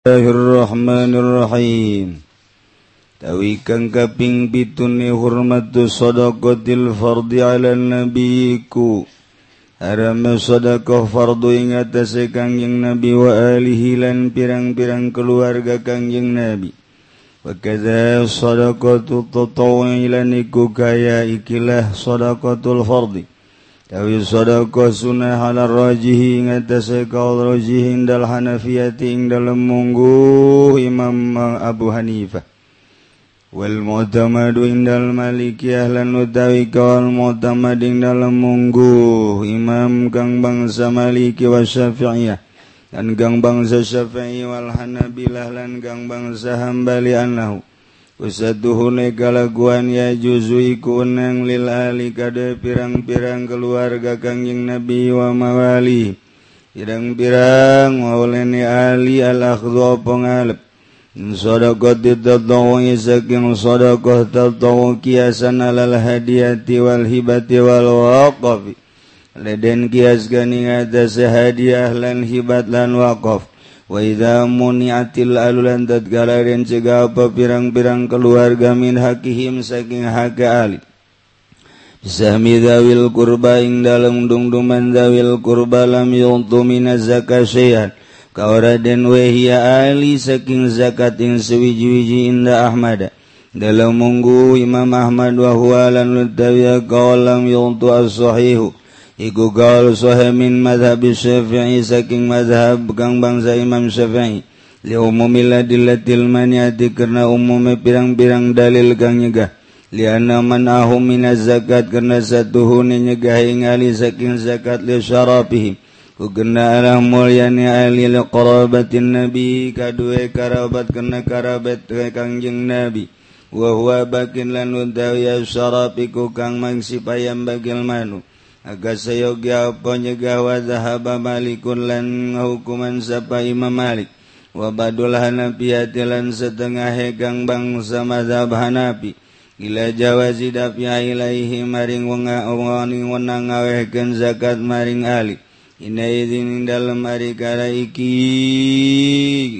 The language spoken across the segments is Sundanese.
Bismillahirrahmanirrahim. Tawi kang kaping pitune hurmatu sadaqatil fardi ala nabiyiku. Haram sadaqah fardu ing atase kangjeng nabi wa alihi lan pirang-pirang keluarga kangjeng nabi. Wa kadza sadaqatu tatawwi lan iku kaya ikilah sadaqatul fardi Tawi sodako sunnah ala rajihi ngatasi kaul rajihi indal hanafiyati ing dalam munggu Imam Abu Hanifah. Wal mu'tamadu indal malikiyah lan utawi kaul mu'tamad ing dalam munggu Imam kang bangsa maliki wa syafi'iyah. Dan gang bangsa syafi'i wal hanabilah lan gang bangsa hambali anlahu. Usaduhunegalaguan ya juzui kunang lil ali kada pirang-pirang keluarga kangjing Nabi wa mawali. Pirang-pirang maulani ali al-akhdhu pengalep. Sadaqah titatawangi saking sadaqah tatawu kiasan alal hadiyati wal hibati wal waqafi. Leden kias gani ngatasi hadiah lan hibat lan waqaf. Wa muniatil alulan tatgalarin cega apa pirang-pirang keluarga min hakihim saking haka ali. Sahmi dawil kurba ing dalam dungduman dawil kurba lam yuntu minaz zakat syai'an. Kauraden wehia ali saking zakat ing sewiji-wiji inda Ahmad. Dalam munggu Imam Ahmad wa huwa lan lutawiya kawalam yuntu as-sahihu. Iku gaul sohemin madhab syafi'i saking madhab kang bangsa imam syafi'i. Li umumil adillatil maniati karena umumnya pirang-pirang dalil kang nyegah. Li anna man ahum minaz zakat karena satuhuni nyegah ingali saking zakat li Ku kena alah mulyani ali li qarabatin nabi Kadue karabat kena karabat kang jeng nabi. Wa huwa bakin lan utawi syarapiku kang mangsipayam bagil manu Agayogya ponyegawa zahaba Malikun lan hukuman sapa Imam Malik. Wa badul hanafi Hanafiatilan setengah hegang bangsa mazhab Hanafi. Ila jawazi dafya ilaihi maring wenga wani wenang ngawehkeun zakat maring ali Ina izin dalam hari kala iki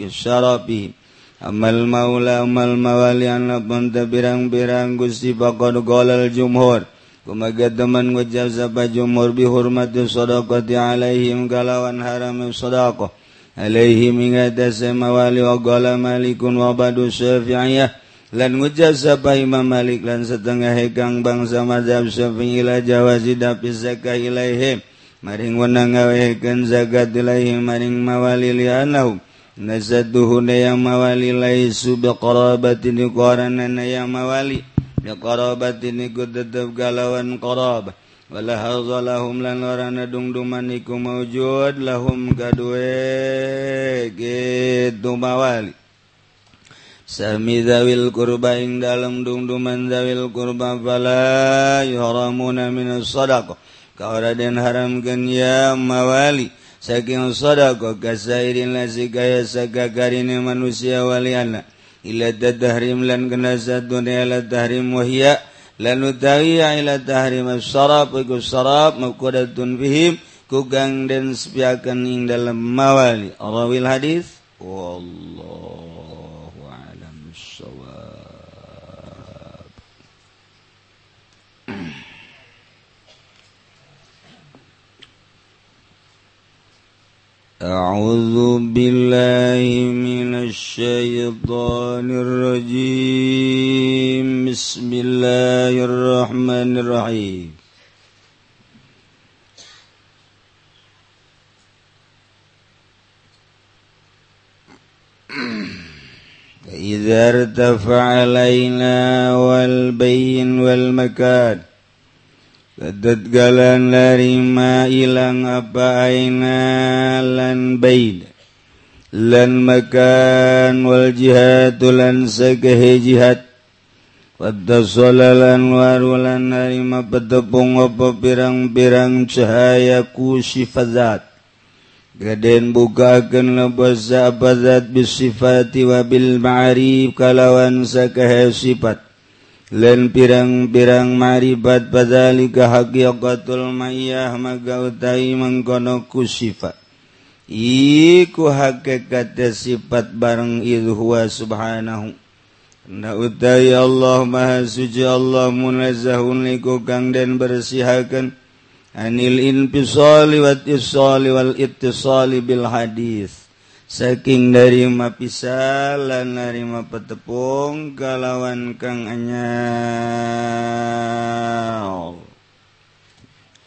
syarafi Amal maula amal mawali anapun tebirang-birang gusti pakod golal jumhur. Kumagaman wajabza bajumur bihurmati sadaqati alaihim galawan haram sadaqah. Alaihim ingada mawali wa gala malikun wa badu syafi'iyah. Lan wajabza imam malik lan setengah hekang bangsa mazhab syafi'i ila jawazi dapis zakah ilaihim. Maring wenang ngawehekeun zakat ilaihim maring mawali lianahum. Nasaduhuna yang mawali laisu biqarabatin qaranana yang mawali. Qarabat ini tetep galawan qarab wala hadza lahum lan warana dungduman iku maujud lahum kadue gitu mawali. Sami zawil kurba ing dalam dungduman zawil kurba fala yuhramuna min sadaqah. Kauraden haramkan ya mawali. Saking sadaqah kasairin lasi kaya sagagarini manusia waliana إلى التحريم لن كنسى الدنيا إلى التحريم وهي لن utawi إلى التحريم الشراب وكو الشراب مقودة بهم kugang dan sepiakan ing dalam mawali. Rawil hadis? Wallah. أعوذ بالله من الشيطان الرجيم. بسم الله الرحمن الرحيم. إذا ارتفع علينا والبين والمكان dadgalan larima ilang apa aina lan baid lan makan wal jihad lan sagahe jihad. Wadasolalan warulan narima petepung apa pirang-pirang cahaya ku sifat Gaden bukakan lebas apa zat bisifati wabil ma'arif kalawan sakahe sifat. Len pirang-pirang maribat padalika haqiqatul mayyah maga utai mengkono ku sifat. Iku hakikat sifat bareng ilhuwa subhanahu. Na utai Allah maha suci Allah munazzahun liku kang dan bersihakan. Anil inpisali wat isali wal ittisali bil hadis. saking darima pisalan narima petepung kalawan kang anyar.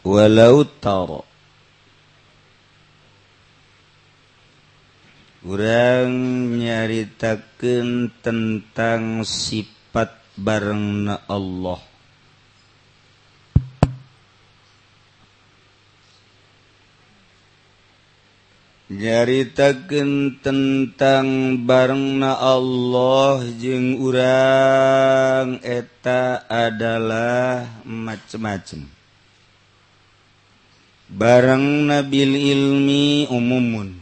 Walau taro. Urang nyaritakeun tentang sifat barengna Allah. nyaritaken tentang barengna Allah jeung urang eta adalah macem-macem. Bareng nabil ilmi umumun.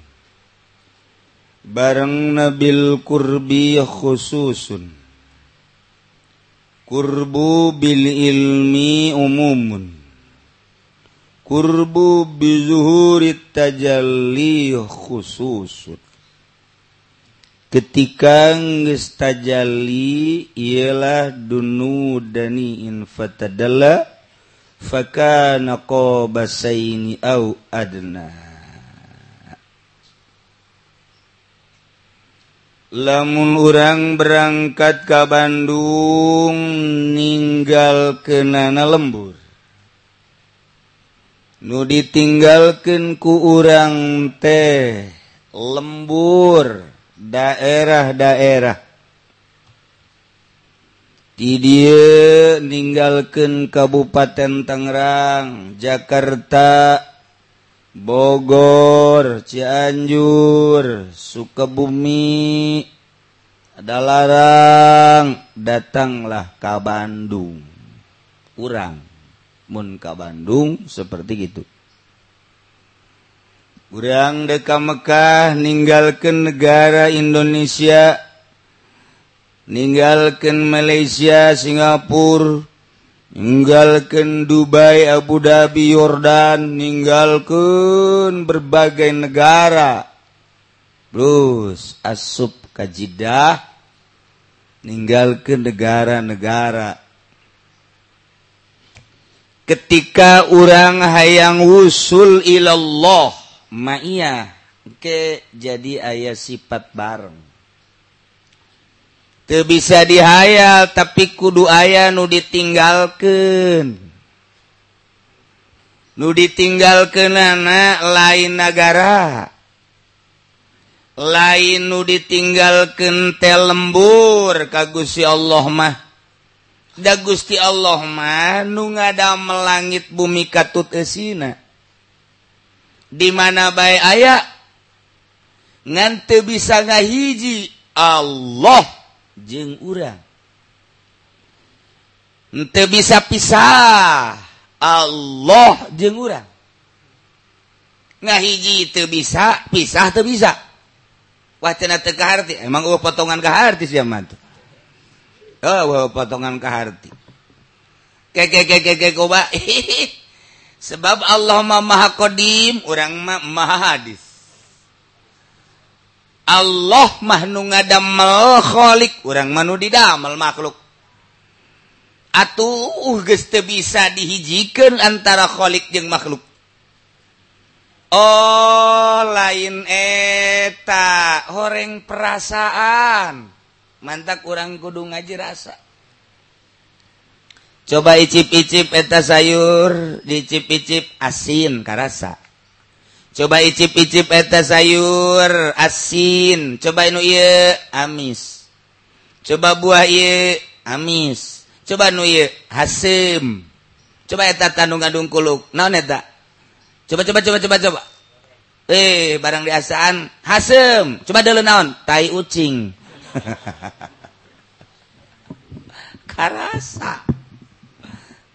Bareng nabil kurbi khususun. Kurbu bil ilmi umumun. Kurbu bizuhuri tajalli khususun. Ketika geus tajalli ialah dunu dani in fatadalla fakana qabasaini au adna. Lamun orang berangkat ke Bandung meninggal ke nana lembur nu ditinggalkan ku urang teh lembur daerah-daerah Tidie ninggalkan Kabupaten Tangerang, Jakarta, Bogor, Cianjur, Sukabumi, Dalarang, datanglah ke Bandung. Urang. Kurang ka Bandung seperti gitu. Kurang deka Mekkah meninggalkan negara Indonesia meninggalkan Malaysia Singapura meninggalkan Dubai Abu Dhabi Yordan meninggalkan berbagai negara. Terus asup kajidah meninggalkan negara-negara ketika orang hayang wusul ilallah ma'iyah ke jadi ayah sifat bareng. Te bisa dihayal tapi kudu ayah nu ditinggalkan nu ditinggalkan anak lain negara lain nu ditinggalkan telembur kagusi Allah mah. da Gusti Allah manu ngada melangit bumi katut esina. Dimana baik aya? Ngante bisa ngahiji Allah jeng urang. Ente bisa pisah Allah jeng urang. Ngahiji teu bisa pisah teu bisa. Wacana teu kaharti. Emang eueuh potongan kaharti sia mantu oh, potongan kehati sebab Allah ma maha kodim orang ma maha hadis. Allah mah nu ngadamel kholik orang manu didamel makhluk. Atuh geus teu bisa dihijikan antara kholik jeung makhluk. Oh lain eta horeng perasaan. mantap kurang kudu ngaji rasa coba icip-icip eta sayur dicip-icip asin karasa. Coba icip-icip eta sayur asin coba nu ieu amis. Coba buah ieu amis. Coba nu ieu hasim coba eta tandung-andung kuluk naon eta? Coba coba coba coba coba. Eh barang diasaan hasem. Coba dulu naon? Tai ucing. Karasa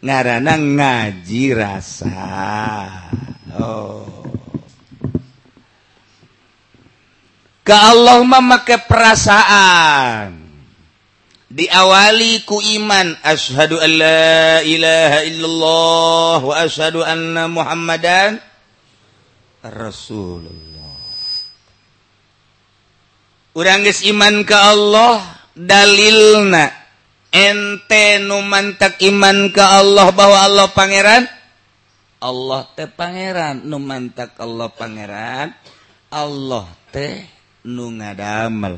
ngarana ngaji rasa. Oh. Ke Allah memakai perasaan. Diawali ku iman. Asyhadu an la ilaha illallah wa asyhadu anna muhammadan rasulullah Urangis iman ke Allah dalilna. Ente nu mantak iman ke Allah bahwa Allah pangeran? Allah teh pangeran. Nu mantak Allah pangeran Allah teh nu ngadamel.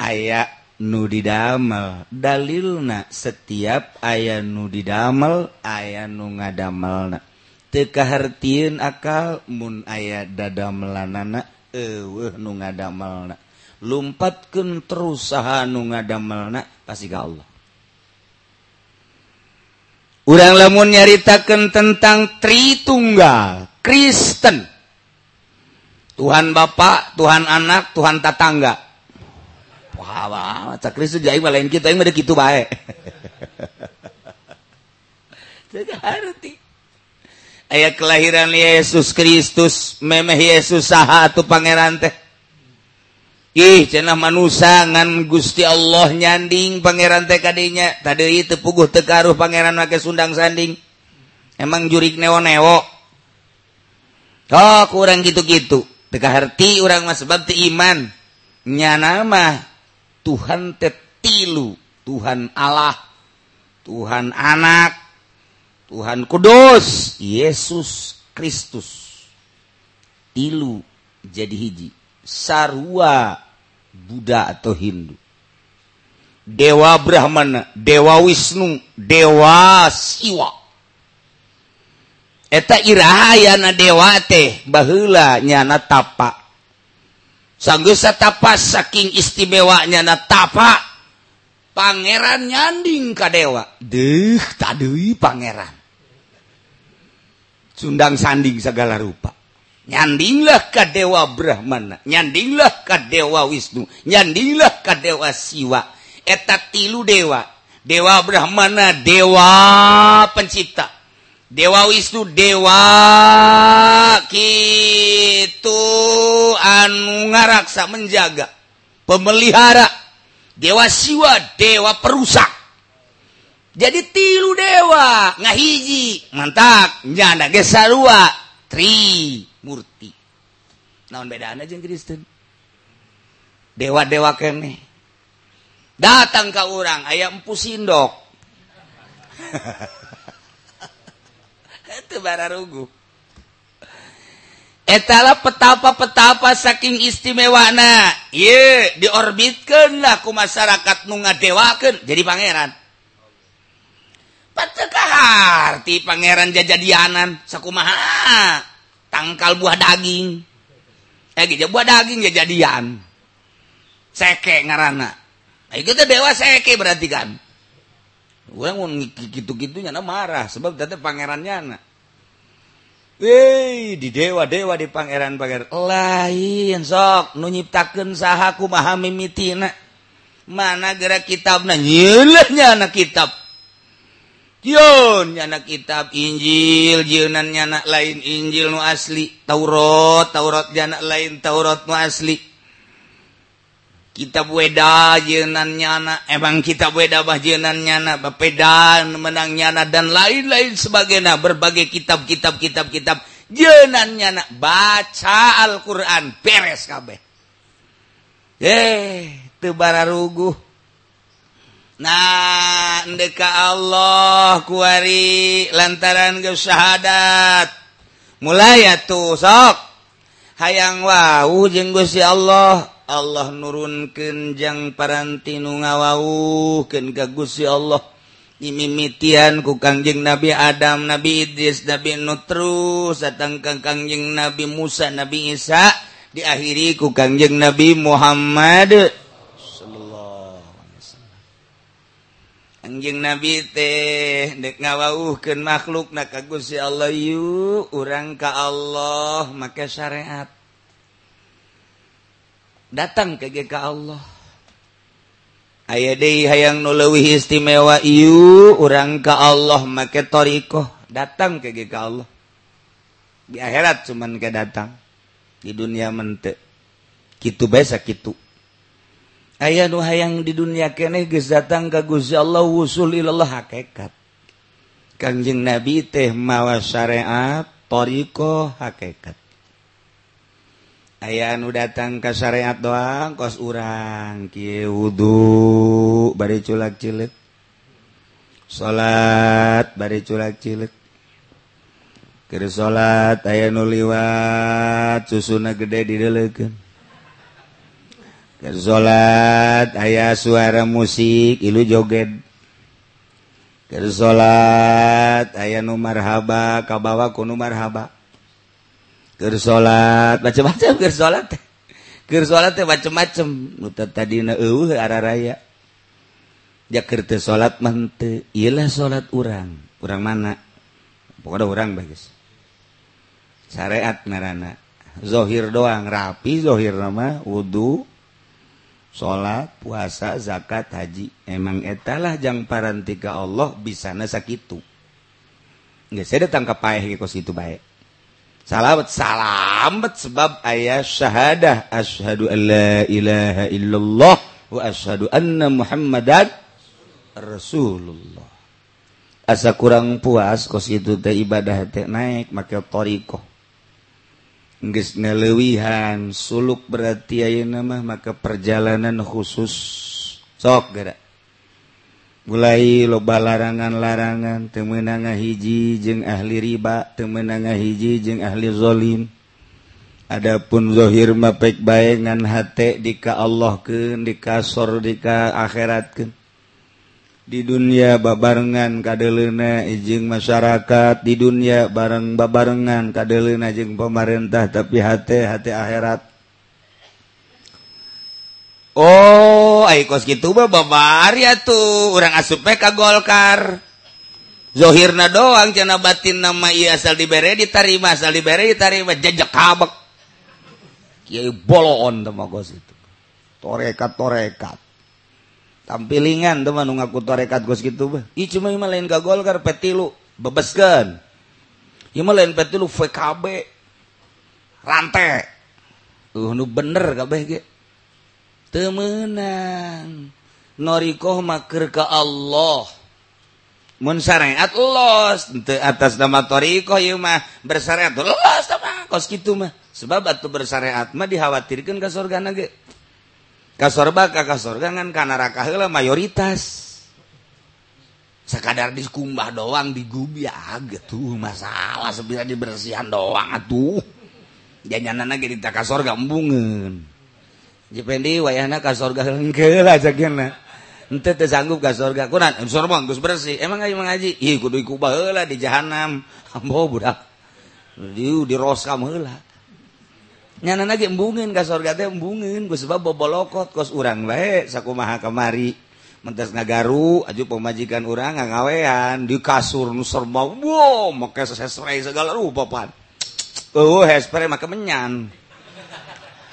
Aya nu didamel. Dalilna setiap aya nu didamel aya nu ngadamelna. Teu kahartieun akal mun aya dadamelanna eueuh nu ngadamel lumpatkan terus sahanu ngadamelna pasti ka Allah Urang lamun nyaritakan tentang Tritunggal Kristen Tuhan Bapak, Tuhan Anak, Tuhan Tatangga. Wah, wah, cak Kristus jadi lain kita yang ada gitu baik. Tidak arti. Ayat kelahiran Yesus Kristus, memeh Yesus saha atau pangeran teh. Ih, cenah manusia ngan Gusti Allah nyanding pangeran teh kadinya. Tadi itu puguh tekaruh pangeran make sundang sanding. Emang jurik newo-newo. Oh, kurang gitu-gitu. Teka harti orang mas sebab iman. Nyana mah Tuhan tetilu Tuhan Allah Tuhan anak Tuhan Kudus Yesus Kristus tilu jadi hiji sarua Buddha atau Hindu. Dewa Brahmana Dewa Wisnu Dewa Siwa. Eta irahayana dewa teh baheula nyana tapa. Sanggeus tapa saking istimewanya na tapa pangeran nyanding ka dewa. Deuh tadi pangeran. Sundang sanding segala rupa. nyandinglah ka dewa Brahmana nyandinglah ka dewa Wisnu nyandinglah ka dewa Siwa. Eta tilu dewa. Dewa Brahmana dewa pencipta. Dewa Wisnu dewa kitu anu ngaraksa menjaga pemelihara. Dewa Siwa dewa perusak. Jadi tilu dewa ngahiji. Mantap. Nyanda gesa dua tri. murti. Naon bedana jeung Kristen? Dewa-dewa kene. Datang ke orang ayam sindok. Itu bararugu etala petapa-petapa saking istimewana ye diorbitkan lah ku masyarakat nu ngadewakeun. Jadi pangeran. Patekah arti pangeran jajadianan sakumaha? tangkal buah daging. Eh gitu buah daging ya jadian. Seke ngarana. Nah, itu dewa seke berarti kan. Orang mau gitu-gitunya nah marah sebab tante pangerannya anak Wih, di dewa dewa di pangeran pangeran. Lain sok nu nyiptakeun saha kumaha mimitina mana gerak kitabna nyeuleutnya anak kitab. Yun nyana kitab Injil Jiunan nyana lain Injil nu asli. Taurat Taurat nyana lain Taurat nu asli. Kitab Weda jiunan nyana Emang kitab Weda bah jiunan nyana bapeda menang nyana Dan lain-lain sebagainya Berbagai kitab kitab kitab kitab. Jiunan nyana Baca Al-Quran Beres kabeh. Eh Tebara ruguh. Nah deka Allah kuari lantaran kesahadat mulai ya tuh sok. Hayang wau jenggus Allah. Allah Allah nurunkenjang parantinu ngawauh ken gagus ya Allah. Imimitian ku Kangjeng Nabi Adam Nabi Idris Nabi Nutru satangkang Kangjeng Nabi Musa Nabi Isa. Diakhiri ku Kangjeng Nabi Muhammad. Anjing nabi teh dek ngawauhkeun makhlukna ka Gusti Allah yu urang ka Allah make syariat. Datang ke ka Allah. Aya deui hayang nu leuwih istimewa ieu urang ka Allah make tariqah datang ke ka Allah. Di akhirat cuman ke datang. Di dunia mente. Kitu bae sakitu. aya nu hayang di dunia keneh geus datang ka Gusti Allah wusul ilallah hakikat Kanjeng Nabi teh mawa syariat toriko hakikat aya anu datang ka syariat doang kos urang kieu wudu bari culak cilik salat bari culak cilik keur salat aya nu liwat susuna gede dideleukeun salat aya suara musik ilu joget. Salat aya numarhaba kabawa ku numarhaba salat macam-macam salat salat macam-macam tadi raya. Jakarta salat mente ialah salat urang. Kurang mana? Pokoknya orang bagus syariat narana zohir doang rapi zohir nama wudhu salat puasa zakat haji. Emang etalah jangan parantika Allah bisana sakitu. Nggak saya datang ke paeh kos itu baik salawat salamet sebab ayat syahadah. Asyhadu alla ilaha illallah wa asyhadu anna muhammadan rasulullah. Asa kurang puas kos itu teh ibadah teh naik make torikoh geus nelewihan suluk berarti ayeuna mah maka perjalanan khusus. Sok gara mulai loba larangan-larangan temenanga hiji jeung ahli riba temenanga hiji jeung ahli zolim. Adapun zohir mapek bayangan hate dika Allah ke dikasor dika akhirat ke di dunia babarengan kadelena ijing masyarakat di dunia bareng babarengan kadelena jeung pemerintah tapi hati hati akhirat. Oh kos gitu ya tuh. Orang asupe ka Golkar. Zohirna doang cena batin nama iya asal dibere ditarima asal dibere ditarima. Jajak kabek. Kiai boloon sama kos itu. Torekat torekat. tampilingan teman ngaku torekat Gus gitu bah i cuma ima lain ka Golkar petilu bebeskan ima lain petilu VKB rantai uh nu bener kabeh ge. Temenang norikoh maker ka Allah. Mun syariat los. Teu atas nama torikoh ieu mah bersyariat los mah kos kitu mah. Sebab atuh bersyariat mah dikhawatirkeun ka surga ge ka surga ka ka surga ngan ka neraka heula mayoritas sekadar dikumbah doang digubiah gitu masalah sebenarnya dibersihan doang atuh jangan ge di ka surga embungeun Jipendi wayahna ka surga hengkeul aja kena. Ente teu sanggup ka surga. Kunaon? Geus bersih. Emang ngaji ngaji? Ih kudu ikubah heula di jahanam. Ambo budak. Di di roskam heula. nyana lagi embungin ke surga teh embungin gue sebab bobolokot kos urang bae sakumaha kemari mentes ngagaru aju pemajikan urang ngawean di kasur nu serba wow make hairspray segala rupa pan. Oh hespre make menyan.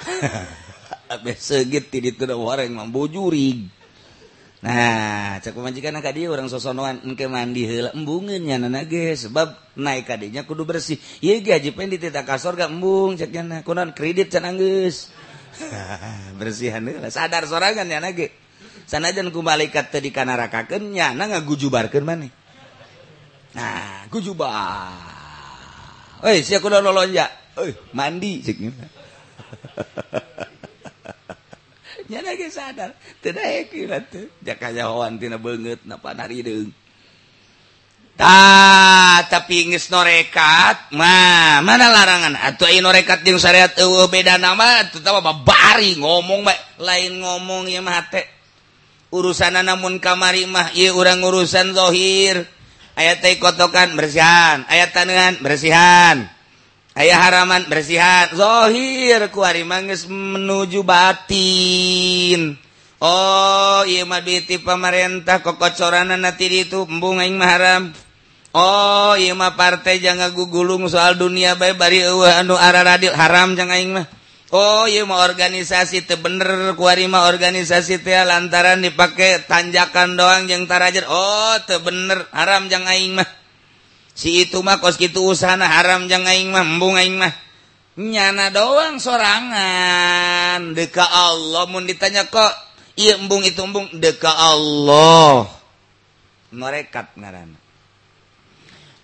Abis segit tidak wareng mambo jurig Nah dia orang sosonoan engke mandi heula embungeunnya nana ge sebab naik kanya kudu bersih. Ieu ge haji pen ditita kasor gak embung cek nya kunaon kredit canangges bersihan heula sadar sorangan nya nage. Sanajan ku malaikat tadi dikanarakakeun nya na ngagujubarkeun maneh nah gujubar. Euy sia kudu lolonja. Euy mandi ceknya sadar tidakwantina banget Ta, tapi Inggris norekat Ma, mana larangan? Ah, Atau norekat yang syariat uh, beda nama terutama bari ngomong baik lain ngomong ya mate urusan namun kamari mah ya orang urusan zohir. Ayat kotokan bersihan. Ayat tangan bersihan. Ayah haraman bersihatzahir kuari mangis menuju batin. Oh iya maditi pemerintah kokocoranan nanti itu embungaing maharam Oh iya mah partai jangan gugulung soal dunia baik bari anu arah radil haram jangan aing mah. Oh iya mah organisasi teu bener kuari mah organisasi teh lantaran dipakai tanjakan doang yang tarajer. Oh teu bener haram jangan aing mah si itu mah kos gitu usahana haram jangan aing mah embung aing mah. Nyana doang sorangan. Deka Allah mun ditanya kok iya embung itu embung deka Allah. Norekat ngaran.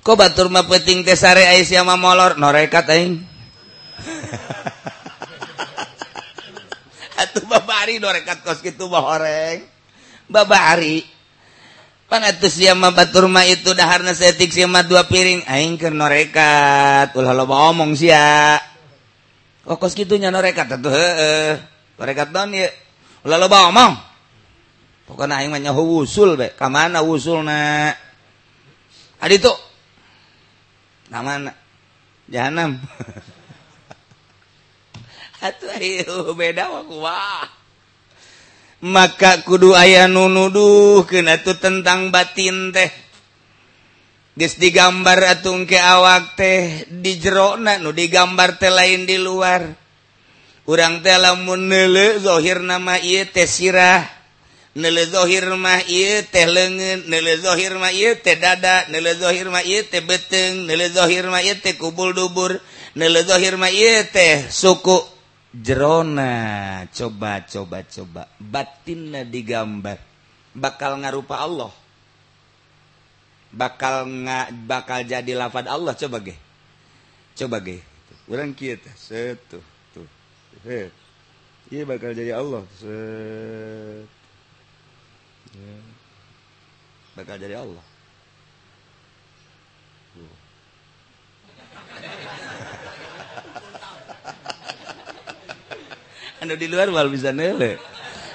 Kok batur mah peting teh sare Aisyah mah molor norekat aing. Atuh babari norekat kos gitu bahoreng babari. pangatus batur mah itu daharna setik siama dua piring. Aing keur norekat. Ulah loba omong sia. Kokos kitu nya norekat atuh heeh. Norekat naon ye ulah loba omong. Pokona aing mah nyaho wusul be. Ka mana usulna adi tu na mana? Jahanam. Atuh beda waku wah. maka kudu aya nunuduh kena tuh tentang batin teh. Dis digambar atung ke awak teh di jerona nu digambar teh lain di luar. Urang teh lamun nele zohir nama iya teh sirah. Nele zohir mah iya teh lengan nele zohir mah iya teh dada nele zohir mah iya teh beteng nele zohir mah iya teh kubul dubur nele zohir mah iya teh suku. Jerona. Coba-coba-coba batinna digambar. Bakal ngarupa Allah. Bakal nga bakal jadi lafad Allah. Coba ge. Coba ge. Kurang kita setu tuh iya bakal jadi Allah set. Bakal jadi Allah anu di luar wal bisa nele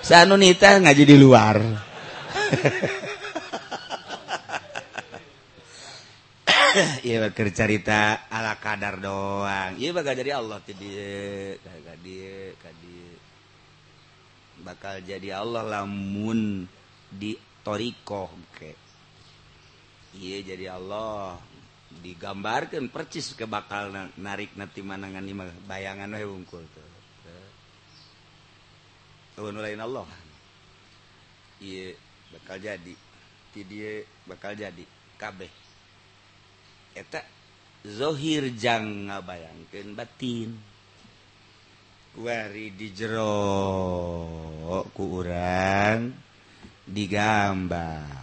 sanu nita ngaji di luar Iya bakal cerita ala kadar doang. Iya bakal jadi Allah ti dia, dia, dia. Bakal jadi Allah lamun di toriko ke. Iya jadi Allah digambarkan percis ke bakal narik nanti manangan lima bayangan we wungkul tuh. Lain Allah. Iye, bakal jadi. Ti bakal jadi. Kabeh. Eta zohir jang ngabayangkeun batin. Wari di jero ku urang digambar.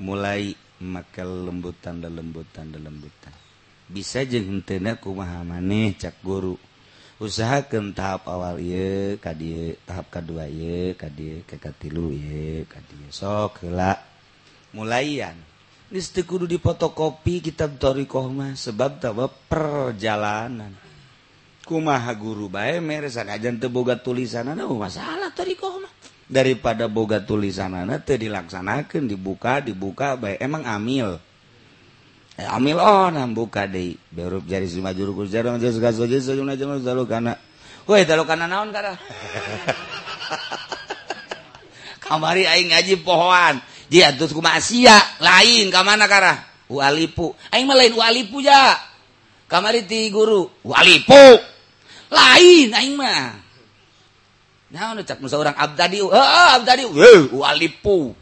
Mulai maka lembutan da lembutan da lembutan. Bisa jeung henteu kumaha maneh cak guru. usahakan tahap awal ye ka tahap kedua ye ka kekatilu ye ka sok helak mulaian. Niste kudu dipotokopi kitab thoriqoh mah sebab tawa perjalanan. Kumaha guru bae meresan ajan teu boga tulisanana oh, masalah thoriqoh mah. Daripada boga tulisanana teu dilaksanakeun dibuka dibuka bae emang amil. amil on buka deui berup jari lima juru kus jarang jas gas jas sajuna jamal dalu kana woi dalu kana naon kara kamari aing ngaji pohoan. Dia atuh ku masia lain ka mana kara walipu. Aing mah lain walipu ja. Kamari ti guru walipu. Lain aing mah. Naon cak musa orang abdadi heeh abdadi weh walipu.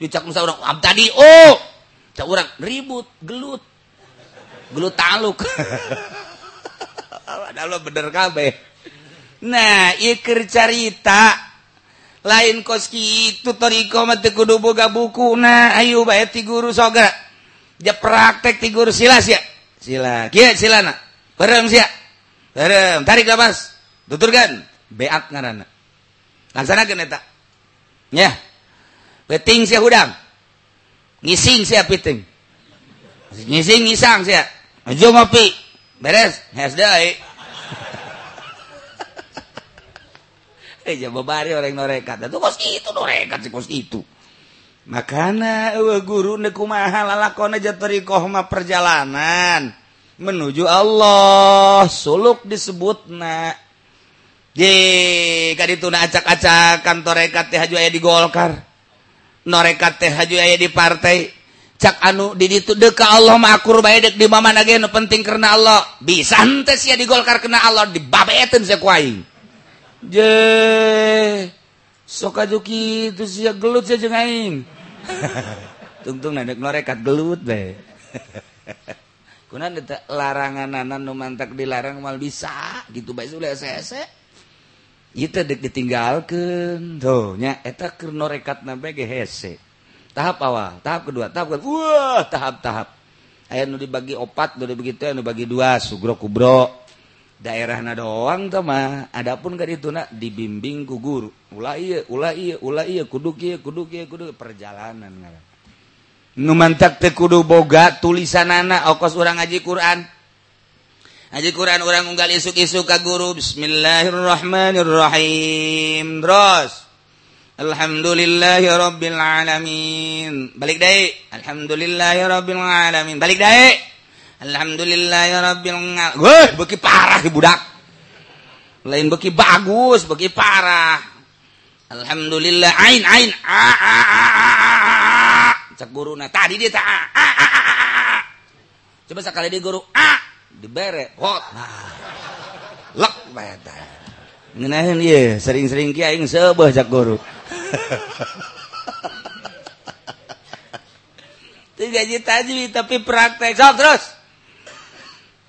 Cak musa orang abdadi oh tak orang ribut gelut. Gelut taluk. Allah bener kabeh. Nah ikir carita. Lain koski itu toriko mati kudu boga buku. Nah ayo bae ti guru soga. Dia praktek ti guru silas ya? Sila kia silana? Bareng sia? Bareng. Tarik lapas tuturkan. Beak ngarana. Laksanakeun eta. Ya beting sia hudang. Ngising siap piting. Ngising ngisang siap. Maju ngopi. Beres. Has day eh coba bari orang norekat. Itu kos itu norekat si kos itu. Makana uh, guru nekumaha lalakona jatarikoh ma perjalanan menuju Allah. Suluk disebut na di kaditu na acak-acak kantor rekat teh haju aya di Golkar norekat teh haju aya di partai. Cak anu di ditu deka Allah makur bae dek di mama nage nu penting karena Allah. Bisa henteu sia di golkar kena Allah di sia ku aing. je sok aja kitu sia gelut sia jeung aing. Tungtung nadek norekat gelut bae. Kunaon larangan anan nu mantak dilarang mal bisa gitu bae sudah sese itu dek ditinggalkan tuhnya eta kerno rekat nabe GHC e. tahap awal tahap kedua tahap kedua wah tahap tahap aya nu dibagi opat nu begitu nu bagi dua sugro kubro. Daerah na doang mah adapun gak itu nak dibimbing ku guru. Ulah iya ulah iya ulah iya kudu iya kudu iya kudu perjalanan ngaran. Nu mantak teh kudu boga tulisan anak okos orang ngaji Quran. Haji Quran orang unggal isuk-isuk ka guru Bismillahirrahmanirrahim. Terus Alhamdulillahi Alamin. Balik dai. Alhamdulillahi Alamin. Balik dai. Alhamdulillahirabbil Alamin. Wah, beki parah si budak. Lain beki bagus, beki parah. Alhamdulillah ain ain a a a a. Cek guru nah tadi dia tak a a a. Coba sekali di guru a dibere hot. Nah lek bae ngenaheun ieu iya, sering-sering ki aing seubeuh cak guru. Itu gaji tajwid tapi praktek. Sok terus.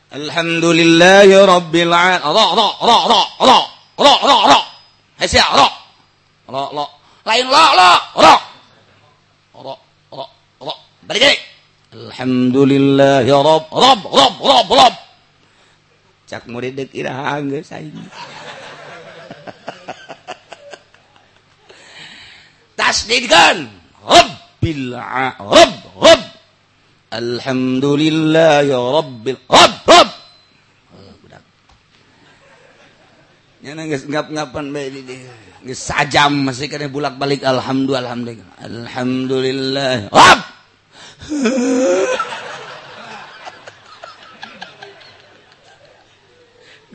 Alhamdulillah ya rabbil alamin. Allah Allah Allah Allah Allah Allah Allah Allah Hesia Allah Allah Allah lain Allah Allah Allah Allah Allah Allah balik. Alhamdulillah ya Rob Rob Rob Rob Rob. Cak murid dek iraha geus aing tasdidkan. Rabbil Rob Rob. Alhamdulillah ya Rabbil Rob. Rob Nyana geus ngap-ngapan bae di geus sajam masih kana bulak-balik. Alhamdulillah alhamdulillah. Alhamdulillah Rob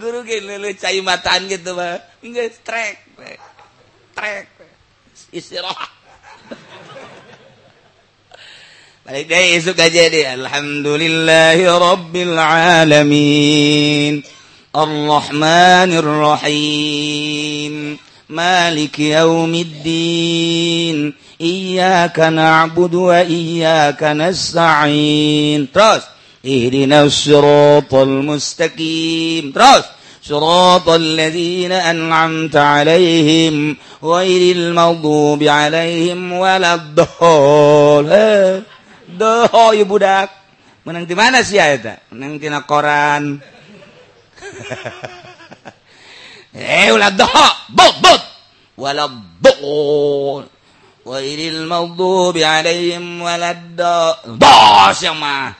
guru gini cai mataan gitu mah enggak trek trek istirahat. Balik deh isuk aja deh. Alhamdulillahi rabbil alamin. Arrahmanir rahim. Malik yaumiddin. إياك نعبد وإياك نستعين. ترس اهدنا الصراط المستقيم. ترس صراط الذين أنعمت عليهم غير المغضوب عليهم ولا الضال doh ya budak menang di mana sih ya itu? Menang di koran. Eh ulah doh bot bot. Wala غير المغضوب عليهم ولا الضالين. yang mah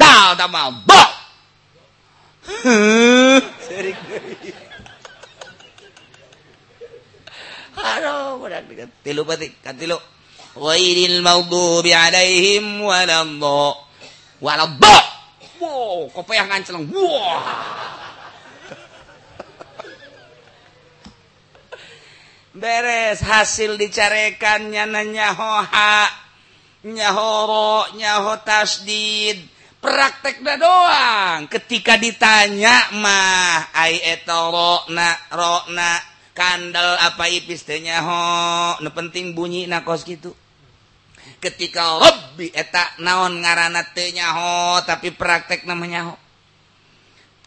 dal da mah dal seurik deui Haro budak dekat tilu pati katilu ghairil maghdubi alaihim waladhdall waladhdall wow kopiah nganceleng wah. beres hasil dicarekan nyananyahoha nyahoro nyaho tasdid. Praktek na doang. Ketika ditanya mah ai eto rokna rokna kandel apa ipis teh nyaho? Nu penting bunyi nakos gitu ketika rabbi eta naon ngaranna teh nyaho tapi praktek namanya nyaho.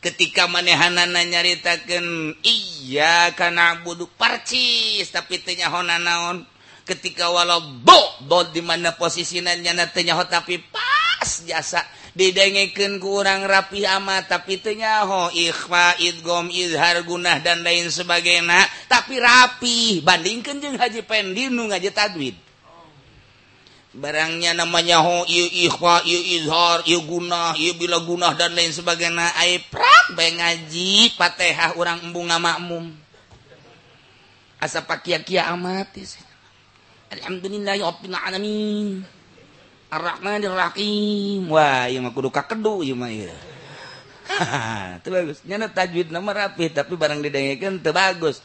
ketika manehanana nyaritakan iya karena budhu parcis tapi tenya naon? Ketika walau bobbo dimana posisinya nyaho tapi pas jasa didengeken kurang rapi ama tapi tenyaho Ikhfa idgom Izhar Gunah dan lain sebagainya. Tapi rapi bandingkan jeung Haji Pendinu ngaji tadwid. barangnya namanya ho bila guna dan lain sebagai naiprak ngaji Fatehah orang embunga makmum asa pakia-kia amat Alhamdulillahirabbil alamin Ar-Rahmanir Rahim. Wah, ieu mah kudu kakedu ieu mah ieu. Teu bagus. Nyana tajwid nama rapi tapi barang didengekeun teu bagus.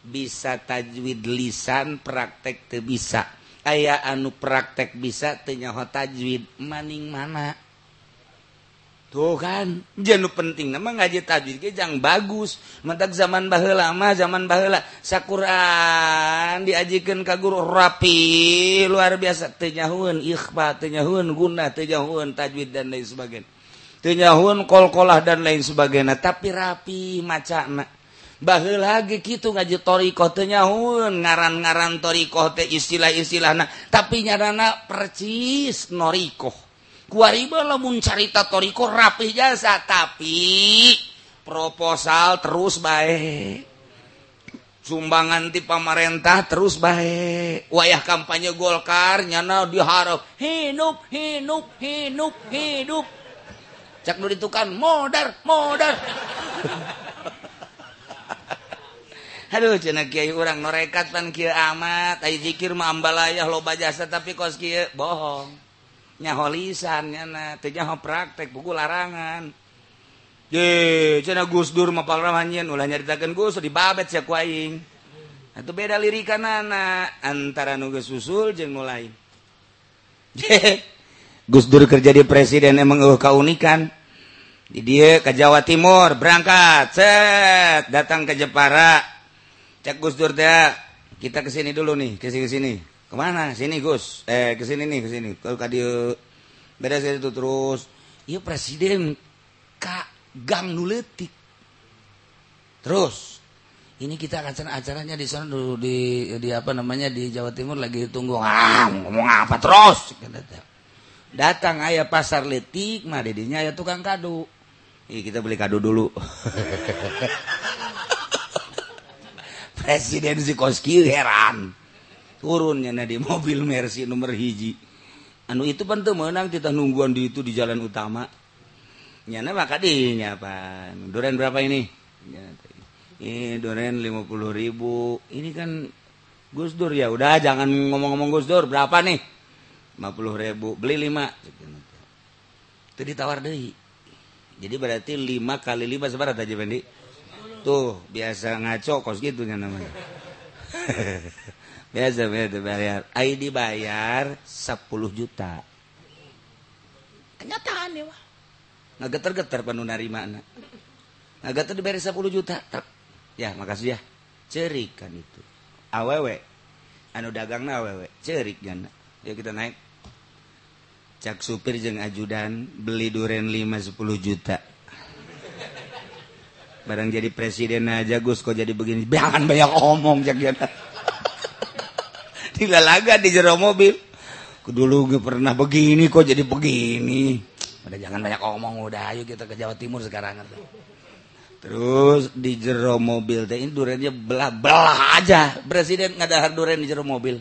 Bisa tajwid lisan praktek teu bisa. aya anu praktek bisa tenyaho tajwid maning mana? Tuh kan jenu penting nama ngaji tajwid ge jang bagus. Mentak zaman baheula mah zaman baheula sakuran diajikeun ka guru rapi luar biasa. Teu ikhfa teu guna teu tajwid dan lain sebagainya. Teu kol-kolah dan lain sebagainya tapi rapi macana. bahil lagi gitu ngaji thorikohnyahun ngaran-ngaran thorikoh istilah-istilah nah tapi nyarana percis norikoh. Kuariba lamun carita thoriko rapih jasa tapi proposal terus baik sumbangan di pamarentah terus baik wayah kampanye Golkar nyana diharap hidup hidup hidup hidup cak nu ditukan modar modar. Aduh cena urang orang norekatan kieu amat. Ai zikir mah ambalayah loba jasa tapi kos kieu bohong. Nyaho lisannya teu nyaho praktek buku larangan. Ye, cenah Gus Dur mapal ramanyian ulah nyaritakeun Gus di babet ku aing. Atuh beda lirikan anak antara geus susul jeung nu lain. Gus Dur kerja di presiden emang eueuh kaunikan. di dia ke Jawa Timur berangkat set datang ke Jepara. Cek Gus Dur teh kita ke sini dulu nih ke sini ke sini ke mana? Sini Gus. Eh ke sini nih ke sini kalau kadio beda itu terus. Iya presiden. Kak gang nuletik. Terus ini kita akan acaranya di sana dulu di di apa namanya di Jawa Timur lagi tunggu. Ah ngomong apa terus? Datang ayah pasar letik mah dedinya ayah tukang kado. Ih, kita beli kado dulu presidensi koski heran. Turunnya di mobil Mercy nomor hiji. Anu itu penting menang kita nungguan di itu di jalan utama. Nyana maka dinya apa duren berapa ini? Ini duren lima puluh ribu. Ini kan Gus Dur ya udah jangan ngomong-ngomong Gus Dur. Berapa nih? lima puluh ribu. Beli lima. Itu ditawar deh jadi berarti lima kali lima seberapa aja Bendi tuh biasa ngaco kos gitu kan namanya. Biasa biasa bayar. ID bayar 10 juta. Kenyataan ya wah nggak geter-geter penuh narima anak nggak geter dibayar 10 juta ya makasih ya. Cerik kan itu awewe anu dagang na awewe cerik kan ya kita naik. Cak supir jeng ajudan beli duren 5 10 juta barang jadi presiden aja Gus kok jadi begini? Jangan banyak omong jangan dilalaga di jero mobil. Dulu pernah begini kok jadi begini? Udah jangan banyak omong udah ayo kita ke Jawa Timur sekarang. Terus di jero mobil teh ini durennya belah belah aja. Presiden ngadahar duren di jero mobil.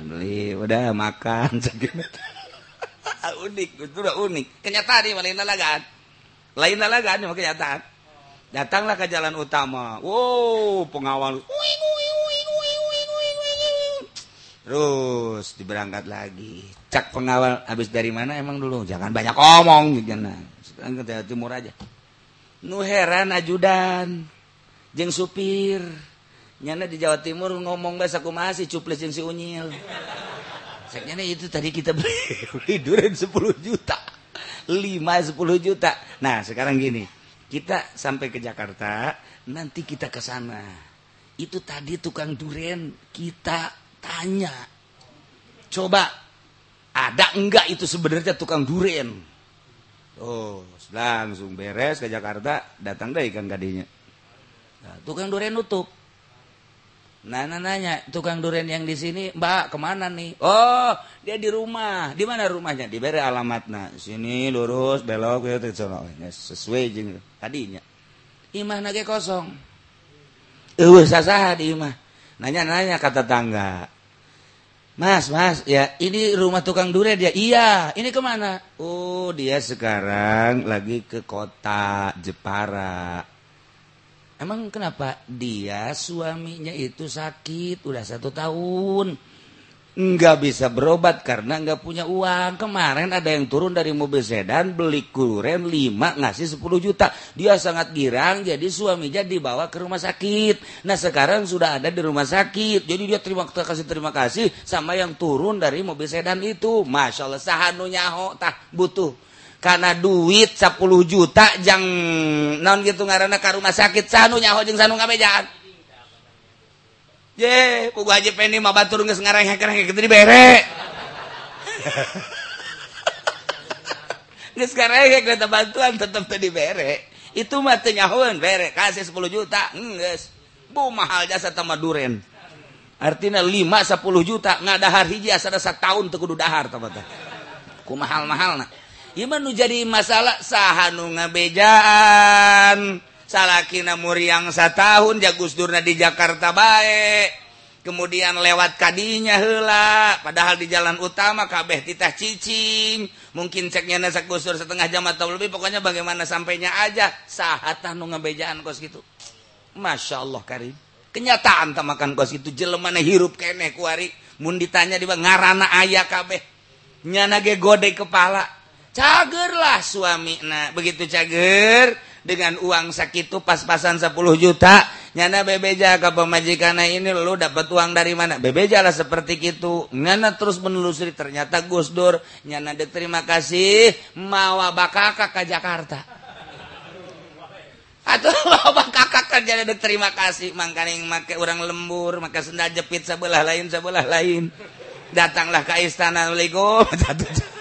Beli udah makan unik itu udah unik. Kenyataan nih lain lalagaan lain lalagaan cuma kenyataan datanglah ke jalan utama. Wow pengawal. Terus diberangkat lagi. Cak pengawal habis dari mana emang dulu? Jangan banyak omong gitu ke Timur aja. Nu heran ajudan. Jeng supir. Nyana di Jawa Timur ngomong bahasa kumasi cuples jeng si unyil. Seknya itu tadi kita beli duren 10 juta. 5 10 juta. Nah sekarang gini kita sampai ke Jakarta nanti kita ke sana. Itu tadi tukang duren kita tanya. Coba ada enggak itu sebenarnya tukang duren? Oh langsung beres ke Jakarta datang deh ikan gadinya nah, tukang duren nutup Nana nanya, tukang durian yang di sini, Mbak, ke mana nih? Oh, dia di rumah. Di mana rumahnya? Diberi alamatnya. Sini lurus, belok, gitu, sesuai jeng tadinya. Imah nage kosong. Eh, sasah di imah. Nanya-nanya kata tangga. Mas, mas, ya ini rumah tukang durian dia. Iya, ini ke mana? Oh, dia sekarang lagi ke kota Jepara Emang kenapa? Dia suaminya itu sakit udah satu tahun. Nggak bisa berobat karena nggak punya uang. Kemarin ada yang turun dari mobil sedan beli kuren 5 ngasih 10 juta. Dia sangat girang jadi suaminya dibawa ke rumah sakit. Nah sekarang sudah ada di rumah sakit. Jadi dia terima kasih terima kasih sama yang turun dari mobil sedan itu. Masya Allah sahanu nyaho tak butuh karena duit 10 juta jang non gitu ngarana ke rumah sakit sanu nyaho jeung sanu ngabejaan ye pugu haji pendi mah batur geus ngareng-ngareng gitu dibere. Geus ngareng kita bantuan tetep teu dibere. Itu mah teu nyahoeun bere kasih 10 juta geus. Bu mahal jasa tama duren. Artinya 5 10 juta ngadahar hiji asa satu tahun teu kudu dahar ku mahal-mahal nah gimana jadi masalah sahhanu ngabejaan. Salahkin muriang satu tahun jagus Durna di Jakarta baik kemudian lewat kadinya hela padahal di jalan utama kabeh titah cicing. Mungkin ceknya nasa gusur setengah jam atau lebih pokoknya bagaimana sampainya aja. Saat nu ngebejaan kos gitu. Masya Allah Karim. Kenyataan tamakan kos itu jelemana hirup kene kuari mun ditanya di ngarana ayah kabeh. Nyana ge gode kepala cager lah suami nah begitu cager dengan uang sakit pas-pasan 10 juta nyana bebeja ke pemajikan ini lu dapat uang dari mana? Bebeja lah seperti itu nyana terus menelusuri ternyata Gus Dur nyana dek terima kasih mawa bakaka ke Jakarta. Atau mawa kakak kerja dek terima kasih. Makanya make orang lembur maka senda jepit sebelah lain sebelah lain. Datanglah ke istana Assalamualaikum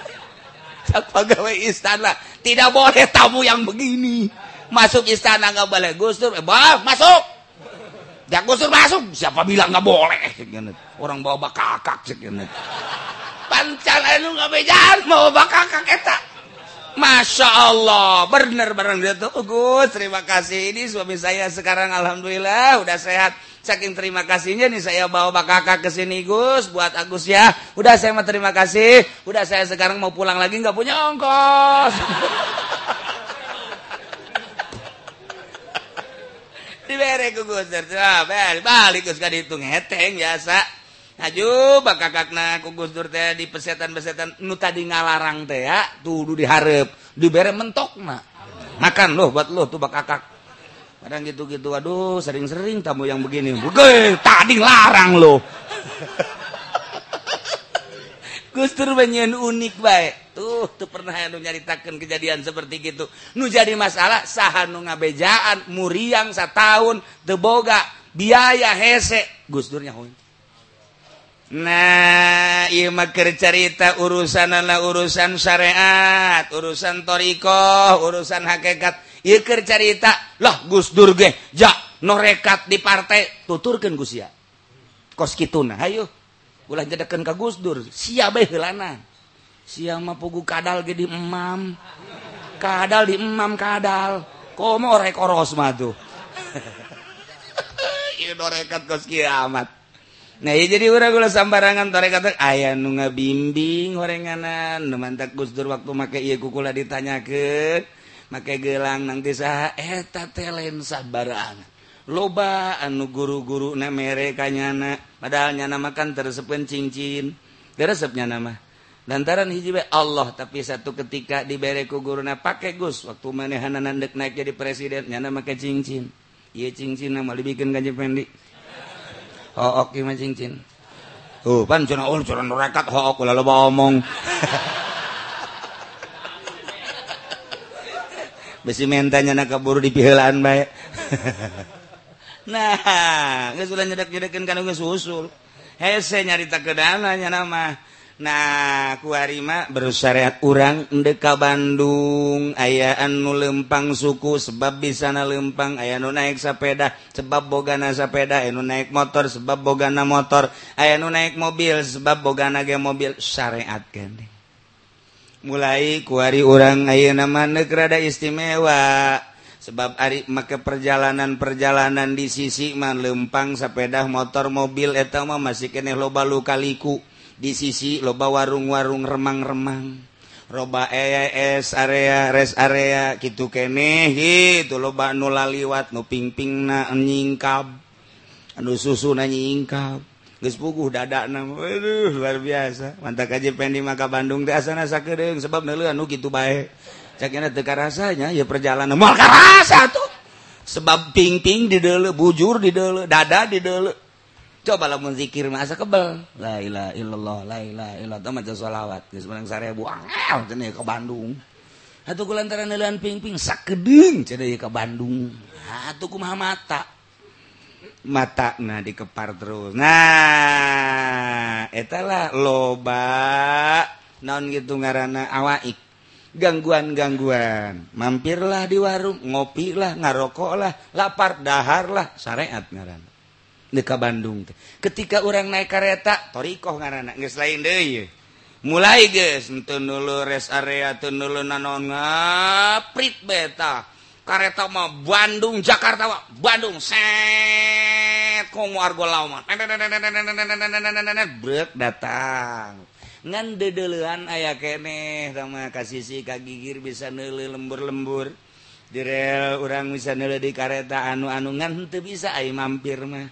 acak pegawai istana. Tidak boleh tamu yang begini. Masuk istana nggak boleh. Gustur eh, bah, masuk. Ya Gustur masuk siapa bilang nggak boleh? Segini. orang bawa bakakak segini. Pancan anu nggak bejalan bawa bakakak eta. Masya Allah. Bener bareng itu Gus. Terima kasih. Ini suami saya sekarang Alhamdulillah udah sehat. Saking terima kasihnya nih saya bawa bakakak ke sini Gus buat Agus ya. Udah saya mau terima kasih. Udah saya sekarang mau pulang lagi nggak punya ongkos. Dibere ku Gus balik Gus ka dihitung. Heteng biasa Aju bak kakakna ku Gus Dur teh di pesetan-pesetan nu tadi ngalarang teh ya tuh diharap dibere mentok na makan loh buat lo tuh bak kakak. Kadang gitu-gitu aduh sering-sering tamu yang begini. Bukan, tadi larang lo Gustur banyak unik baik tuh tuh pernah nu nyaritakan kejadian seperti gitu. Nu jadi masalah saha nu ngabejaan muriang satahun teboga biaya hese. Gusturnya hoy Nah Imakir cerita urusanlah urusan syariat urusan thorioh urusan hakekat Ikir cerita loh Gus Durge ja norekat di partai tuturkan Gusia koskituna Ayo ulah jadakan ke Gus Dur. Sia bae heulana. Sia mah pugu kadal ge di emam kadal di emam kadal. Komo rek oros mah tuh. Ieu norekat kos kiamat. Nah jadi orang-gula sambarangan tore kata ayah nu ngabimbing bimbing gorenganan nu mantak Gusdur waktu make iya kukula ditanyakeun make gelang nanti saha eh, eta lain sabarangan loba anu guru-guru na mereka kanyana padahal nyana makan teresepeun cincin teresepnya nama. Lantaran hiji Allah tapi satu ketika dibere ku guruna pake Gus waktu manehanana nandek naik jadi presiden nyana make cincin. Ieu cincin mah lebihkeun kanjeng Pendi. hook oke mah cingcin uh pan cina ul cina rekat hook ulah loba omong. Besi mentanya nak kabur di pihelaan bae. Nah geus ulah nyedek-nyedekeun kana geus usul. Hese nyarita kedananya nama Nah kuarima bersyariat urang Endeka Bandung. Ayaan nu lempang suku sebab bisa na lempang. Aya nu naik sepeda sebab bogana sepeda aya nu naik motor sebab bogana motor. Aya nu naik mobil sebab bogana ge mobil. Syariat gede mulai kuari urang aya nama negrada istimewa. Sebab Ari make perjalanan-perjalanan di sisi man lempang sepeda motor mobil etama masih kene loba lukaliku di sisi loba warung-warung remang-remang. Roba es area res area gitu kene itu loba nula liwat nu pingping na nyingkap anu susu na nyingkap geus puguh dadak na aduh luar biasa. Mantap aja pengen di maka Bandung teh asana sakedeung sebab neuleuh anu kitu bae. Cakena teu karasanya ya perjalanan mal karasa tuh. Sebab pingping di deuleu bujur di deuleu dada di deuleu coba lah zikir masa kebel. La ilaha illallah la ilaha illallah. Maca sholawat. Geus menang sarebu angel cenah ke Bandung. Atuh kulantaran neuleun ping-ping sakedeung cenah ke Bandung. Atuh kumaha mata. Mata nah dikepar terus. Nah etalah loba. Naon gitu ngaranna awaik. Gangguan-gangguan. Mampirlah di warung ngopilah ngarokoklah lapar daharlah syariat ngaran deka Bandung ketika orang naik kereta Torikoh ngaran lain de mulai guys dulu res area dulu nanon ngaprit beta. Kareta mah Bandung Jakarta wa. Bandung set kong argo lauman. Brek datang ngan dedeulean aya keneh sama ka kagigir bisa neule lembur-lembur direl orang bisa neule di kareta anu-anu ngan bisa ai mampir mah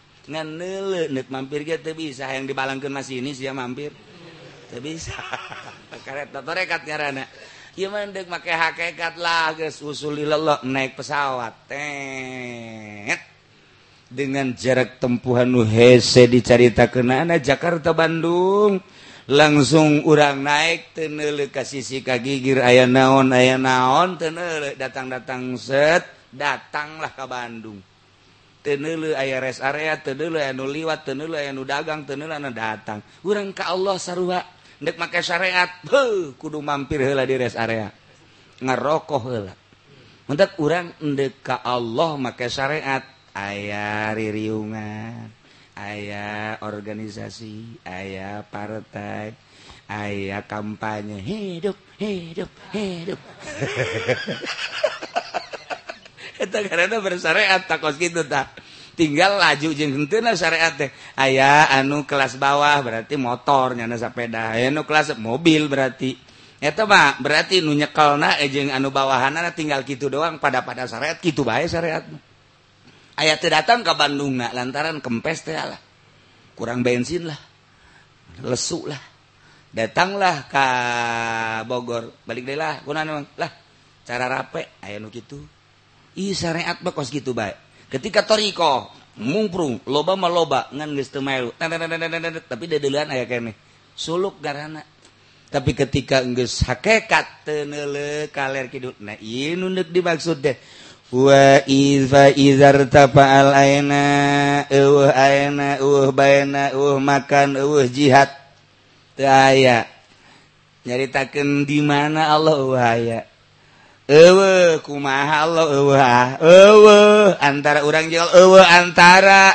mampir bisa. Yang dibalangkan masih ini sih mampir. Bisa. Make hakekatlah naik pesawat. Dengan jarak tempuhan Nuhese dicarita ke Nana Jakarta Bandung. Langsung urang naik tenele ke sisi kagigir aya naon aya naon tenele datang-datang set datanglah ke Bandung. tenulu aya res area tenulu anu liwat tenulu anu dagang tenulu anu datang. Urang ka Allah sarua ndek make syariat heuh kudu mampir heula di res area. Ngarokok heula. Mentak urang ndek ka Allah make syariat aya ririungan aya organisasi aya partai aya kampanye. Hidup hidup hidup. bersyariat takos gitu tak tinggal laju jengtena syariat teh. Aya anu kelas bawah berarti motornya ada sepeda anu kelas mobil berarti. Eta mah berarti nu nyekelna eh, jeung anu bawahanna tinggal kitu doang. Pada pada syariat kitu bae syariat aya teu datang ka Bandung na lantaran kempes teh lah kurang bensin lah. Lesu lah. Datanglah ka Bogor. Balik deh lah kunaon lah cara rape? Aya nu kitu. Ih syariat bekos gitu bae. Ketika toriko mungprung loba maloba ngan geus teu mailu. Tapi deuleuan aya kene. Suluk garana. Tapi ketika geus hakikat teu neuleuh kaler kidul. Nah, ieu nu neuk dimaksud teh. Wa iza izar tafa'al aina eueuh aina eueuh baina eueuh makan eueuh jihad. Teu aya. Nyaritakeun di mana Allah eueuh aya. ewe kumaha Allah ah, antara orang jual ewe antara.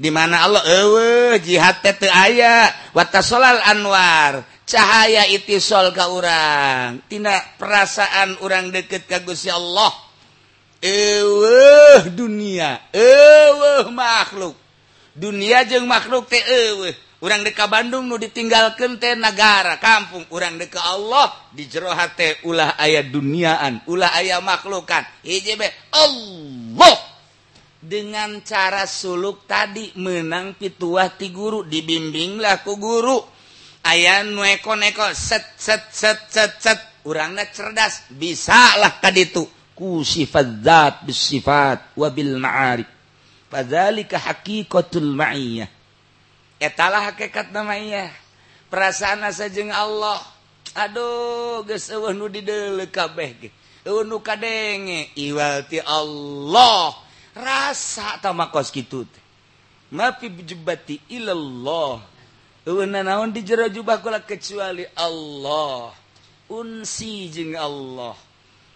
Di mana Allah ewe jihad teh teu aya. Watasolal anwar. Cahaya itisol ka urang. Tina perasaan orang deket ka Gusti Allah. Ewe dunia. Ewe makhluk. Dunia jeung makhluk teh ewe. orang deka Bandung nu ditinggalkan teh negara kampung. Orang deka Allah di jerohate ulah ayat duniaan ulah ayat makhlukan hijb Allah! Dengan cara suluk tadi menang pituah ti guru dibimbinglah ku guru. Ayah nueko neko set set set set set. Orangnya cerdas bisa lah tadi itu ku sifat zat bisifat wabil ma'arif. Fadzalika haqiqatul ma'iyah. etalah hakekat namanya perasaan sajeng Allah. Aduh denge Allah. Rasa tamak kos gitu mafi jebati ilallah. Naon di jero jubah kula kecuali Allah. Unsi jeng Allah.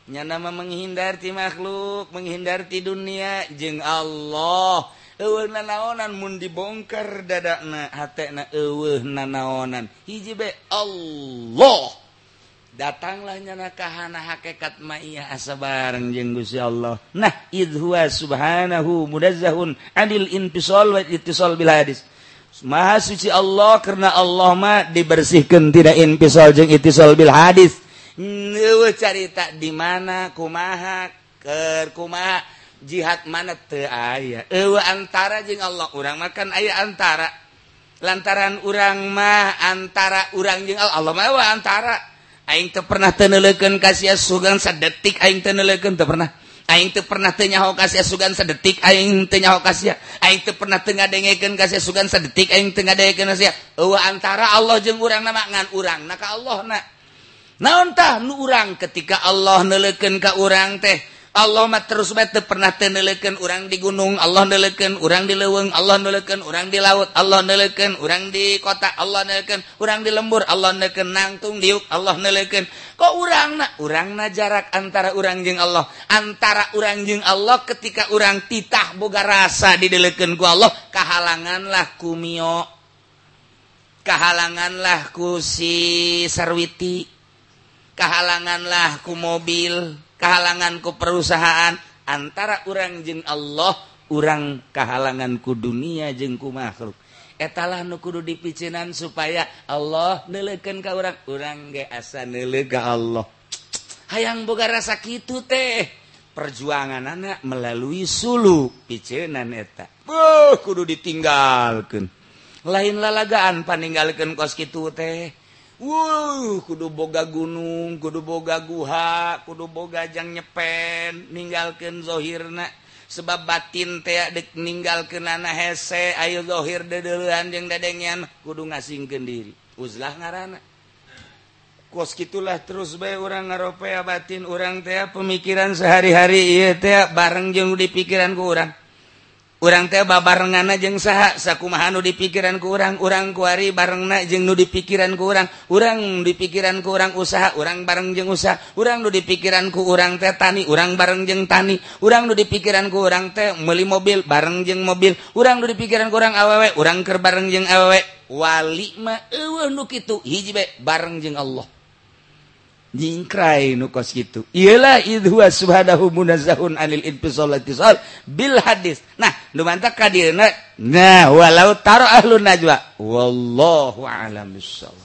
Nya nama menghindar ti makhluk menghindar ti dunia jeng Allah. eueuh naonan mu dibongkar dada na nanaonan. Naonan hijbe Allah! Datanglah nyana kahana hakekat maiya asa bareng jeung Gusti Allah. Nah idhuwa subhanahu mudazzahun anil infisal wa ittisal bil hadis. Maha suci Allah karena Allah mah dibersihkan tidak infisal jeung ittisal bil hadis. Eueuh carita di mana kumaha keur kumaha. jihad mana aya? Antara jeung Allah orang makan aya antara. Lantaran urang mah antara urang jeung Allah. Allah mah antara. Aing teu pernah teu neuleukeun ka sia sugan sadetik aing teu neuleukeun teu pernah. Aing teu pernah teu nyaho ka sia sugan sadetik aing teu nyaho ka sia. Aing teu pernah teu ngadengekeun ka sia sugan sadetik aing teu ngadengekeun ka sia. Ewa antara Allah jeung urang mah ngan urangna ka Allahna naon tah nu urang ketika Allah neuleukeun ka urang teh? Allah terus pernah tenelekan orang di gunung Allah neleken orang di leweng Allah neleken orang di laut Allah neleken orang di kota Allah neleken orang di lembur Allah neleken nangtung diuk Allah neleken kok orang na orang na jarak antara orang jeng Allah? Antara orang jeng Allah ketika orang titah boga rasa dideleken ku Allah kehalanganlah kumio kehalanganlah ku si sarwiti. Kehalanganlah ku mobil. kehalanganku perusahaan antara orang jeng Allah orang kehalanganku dunia jengku makhluk. Etalah nu kudu dipicinan supaya Allah nelekan ke orang orang ge asa nelega Allah. Hayang boga rasa kitu teh. Perjuangan anak melalui sulu picenan eta. Buh, kudu ditinggalkan lain lalagaan paninggalkan kos kitu teh. Wuh kudu boga gunung kudu boga guha kudu bogajang nyepen meninggalkan dzohirna sebab batin teadek meninggal ke nana hese ayo dzohir dedeluhan yang dadengan kudu ngasingken diri. Uzlah ngaran kos gitulah terus bae orang ngaropea batin orang teh pemikiran sehari-hari bareng jeng di pikiran ke orang urang teh barengana jeng saha. Sakumahanu di pikiran ku urang kuari barengna jeng nu di pikiran urang. Urang di pikiran urang usaha urang bareng jeng usaha. Urang nu di pikiranku urang teh tani urang bareng jeng tani. Urang nu di pikiran urang teh meli mobil bareng jeng mobil. Urang nu di pikiran urang awewe urang ker bareng jeng awewe. Wali mah eueuh nu kitu hiji bareng jeng Allah. jingkrai nukos gitu. Ialah idhuwa subhanahu munazahun anil infisolati itisol bil hadis. Nah lumanta kadirna nah walau taro ahlun najwa. Wallahu alam bisawab